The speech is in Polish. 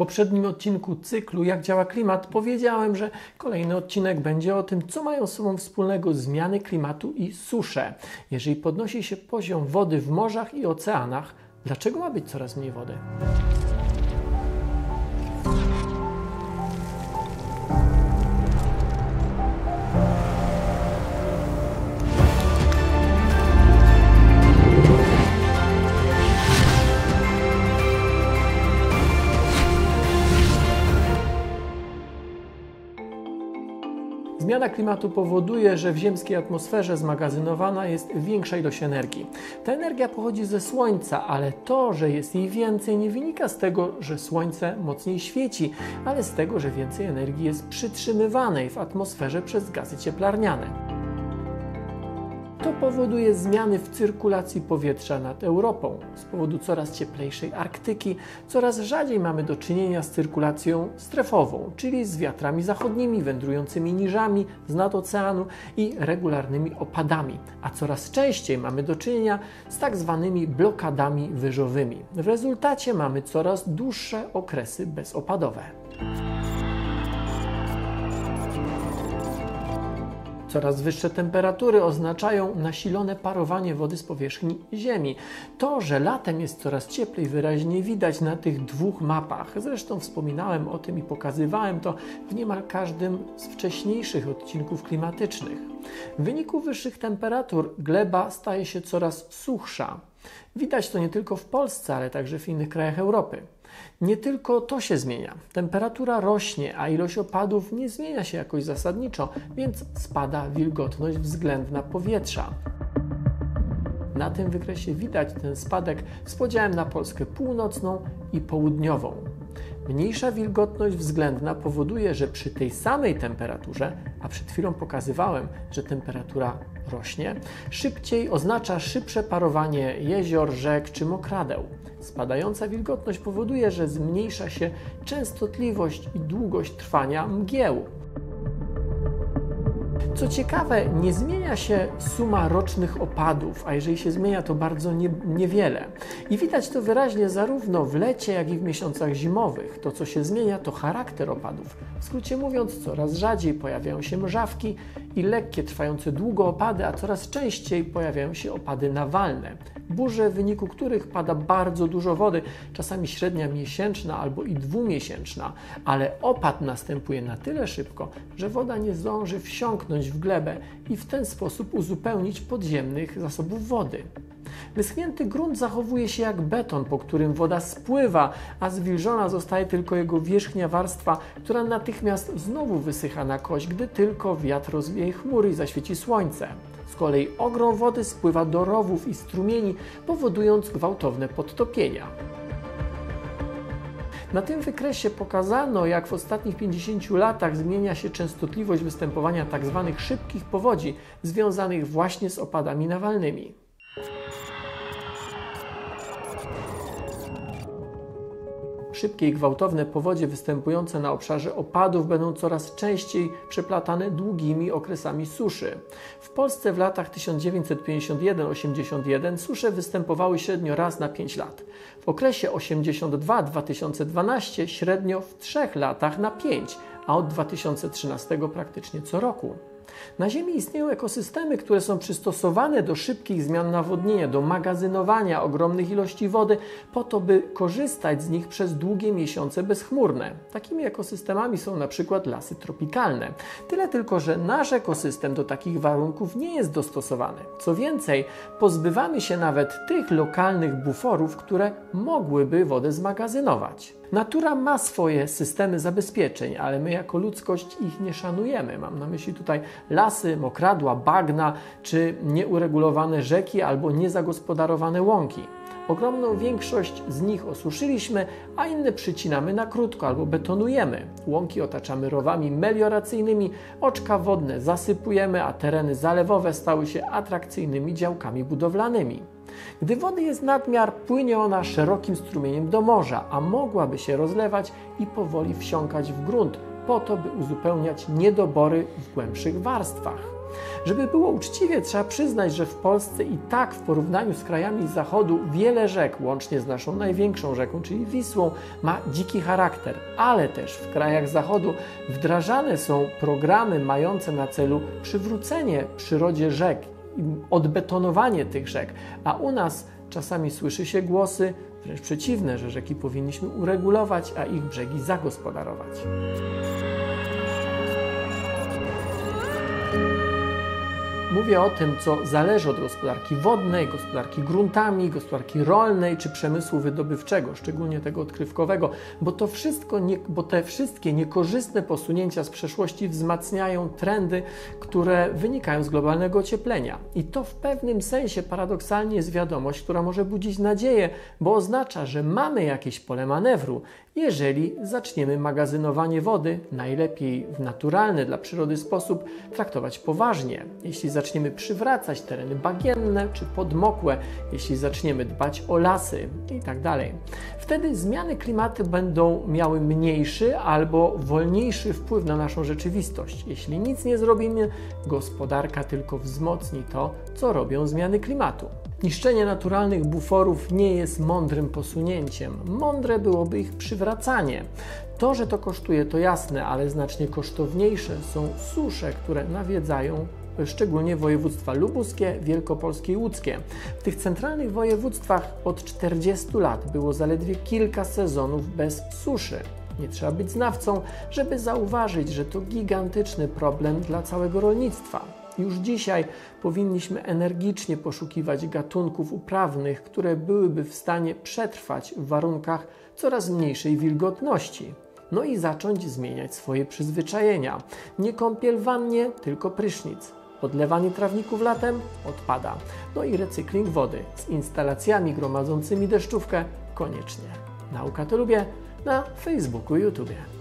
poprzednim odcinku cyklu Jak działa klimat powiedziałem, że kolejny odcinek będzie o tym, co mają z sobą wspólnego zmiany klimatu i susze. Jeżeli podnosi się poziom wody w morzach i oceanach, dlaczego ma być coraz mniej wody? Zmiana klimatu powoduje, że w ziemskiej atmosferze zmagazynowana jest większa ilość energii. Ta energia pochodzi ze Słońca, ale to, że jest jej więcej, nie wynika z tego, że Słońce mocniej świeci, ale z tego, że więcej energii jest przytrzymywanej w atmosferze przez gazy cieplarniane. Powoduje zmiany w cyrkulacji powietrza nad Europą. Z powodu coraz cieplejszej Arktyki coraz rzadziej mamy do czynienia z cyrkulacją strefową, czyli z wiatrami zachodnimi wędrującymi niżami z nad oceanu i regularnymi opadami, a coraz częściej mamy do czynienia z tak zwanymi blokadami wyżowymi. W rezultacie mamy coraz dłuższe okresy bezopadowe. Coraz wyższe temperatury oznaczają nasilone parowanie wody z powierzchni Ziemi. To, że latem jest coraz cieplej, wyraźnie widać na tych dwóch mapach. Zresztą wspominałem o tym i pokazywałem to w niemal każdym z wcześniejszych odcinków klimatycznych. W wyniku wyższych temperatur gleba staje się coraz suchsza. Widać to nie tylko w Polsce, ale także w innych krajach Europy. Nie tylko to się zmienia. Temperatura rośnie, a ilość opadów nie zmienia się jakoś zasadniczo, więc spada wilgotność względna powietrza. Na tym wykresie widać ten spadek z podziałem na Polskę północną i południową. Mniejsza wilgotność względna powoduje, że przy tej samej temperaturze, a przed chwilą pokazywałem, że temperatura rośnie, szybciej oznacza szybsze parowanie jezior, rzek czy mokradeł. Spadająca wilgotność powoduje, że zmniejsza się częstotliwość i długość trwania mgieł. Co ciekawe, nie zmienia się suma rocznych opadów, a jeżeli się zmienia, to bardzo nie, niewiele. I widać to wyraźnie zarówno w lecie, jak i w miesiącach zimowych. To, co się zmienia, to charakter opadów. W skrócie mówiąc, coraz rzadziej pojawiają się mrzawki i lekkie, trwające długo opady, a coraz częściej pojawiają się opady nawalne. Burze, w wyniku których pada bardzo dużo wody, czasami średnia miesięczna albo i dwumiesięczna, ale opad następuje na tyle szybko, że woda nie zdąży wsiąknąć w glebę i w ten sposób uzupełnić podziemnych zasobów wody. Wyschnięty grunt zachowuje się jak beton, po którym woda spływa, a zwilżona zostaje tylko jego wierzchnia warstwa, która natychmiast znowu wysycha na kość, gdy tylko wiatr rozwieje chmury i zaświeci słońce. Z kolei ogrom wody spływa do rowów i strumieni, powodując gwałtowne podtopienia. Na tym wykresie pokazano, jak w ostatnich 50 latach zmienia się częstotliwość występowania tzw. Tak szybkich powodzi związanych właśnie z opadami nawalnymi. Szybkie i gwałtowne powodzie występujące na obszarze opadów będą coraz częściej przeplatane długimi okresami suszy. W Polsce w latach 1951-81 susze występowały średnio raz na 5 lat. W okresie 82-2012 średnio w 3 latach na 5, a od 2013 praktycznie co roku. Na Ziemi istnieją ekosystemy, które są przystosowane do szybkich zmian nawodnienia, do magazynowania ogromnych ilości wody, po to, by korzystać z nich przez długie miesiące bezchmurne. Takimi ekosystemami są na przykład lasy tropikalne. Tyle tylko, że nasz ekosystem do takich warunków nie jest dostosowany. Co więcej, pozbywamy się nawet tych lokalnych buforów, które mogłyby wodę zmagazynować. Natura ma swoje systemy zabezpieczeń, ale my jako ludzkość ich nie szanujemy. Mam na myśli tutaj lasy, mokradła, bagna czy nieuregulowane rzeki albo niezagospodarowane łąki. Ogromną większość z nich osuszyliśmy, a inne przycinamy na krótko albo betonujemy. Łąki otaczamy rowami melioracyjnymi, oczka wodne zasypujemy, a tereny zalewowe stały się atrakcyjnymi działkami budowlanymi. Gdy wody jest nadmiar, płynie ona szerokim strumieniem do morza, a mogłaby się rozlewać i powoli wsiąkać w grunt, po to, by uzupełniać niedobory w głębszych warstwach. Żeby było uczciwie, trzeba przyznać, że w Polsce i tak w porównaniu z krajami zachodu wiele rzek, łącznie z naszą największą rzeką, czyli Wisłą, ma dziki charakter, ale też w krajach zachodu wdrażane są programy mające na celu przywrócenie przyrodzie rzek odbetonowanie tych rzek, a u nas czasami słyszy się głosy, wręcz przeciwne, że rzeki powinniśmy uregulować, a ich brzegi zagospodarować. Mówię o tym, co zależy od gospodarki wodnej, gospodarki gruntami, gospodarki rolnej czy przemysłu wydobywczego, szczególnie tego odkrywkowego, bo to wszystko, nie, bo te wszystkie niekorzystne posunięcia z przeszłości wzmacniają trendy, które wynikają z globalnego ocieplenia. I to w pewnym sensie paradoksalnie jest wiadomość, która może budzić nadzieję, bo oznacza, że mamy jakieś pole manewru, jeżeli zaczniemy magazynowanie wody, najlepiej w naturalny dla przyrody sposób, traktować poważnie. Jeśli zaczniemy przywracać tereny bagienne czy podmokłe, jeśli zaczniemy dbać o lasy itd. Tak Wtedy zmiany klimatu będą miały mniejszy albo wolniejszy wpływ na naszą rzeczywistość. Jeśli nic nie zrobimy, gospodarka tylko wzmocni to, co robią zmiany klimatu. Niszczenie naturalnych buforów nie jest mądrym posunięciem. Mądre byłoby ich przywracanie. To, że to kosztuje, to jasne, ale znacznie kosztowniejsze są susze, które nawiedzają szczególnie województwa lubuskie, wielkopolskie i łódzkie. W tych centralnych województwach od 40 lat było zaledwie kilka sezonów bez suszy. Nie trzeba być znawcą, żeby zauważyć, że to gigantyczny problem dla całego rolnictwa. Już dzisiaj powinniśmy energicznie poszukiwać gatunków uprawnych, które byłyby w stanie przetrwać w warunkach coraz mniejszej wilgotności. No i zacząć zmieniać swoje przyzwyczajenia. Nie kąpiel wannie, tylko prysznic. Podlewanie trawników latem odpada. No i recykling wody z instalacjami gromadzącymi deszczówkę koniecznie. Nauka to lubię na Facebooku i YouTube.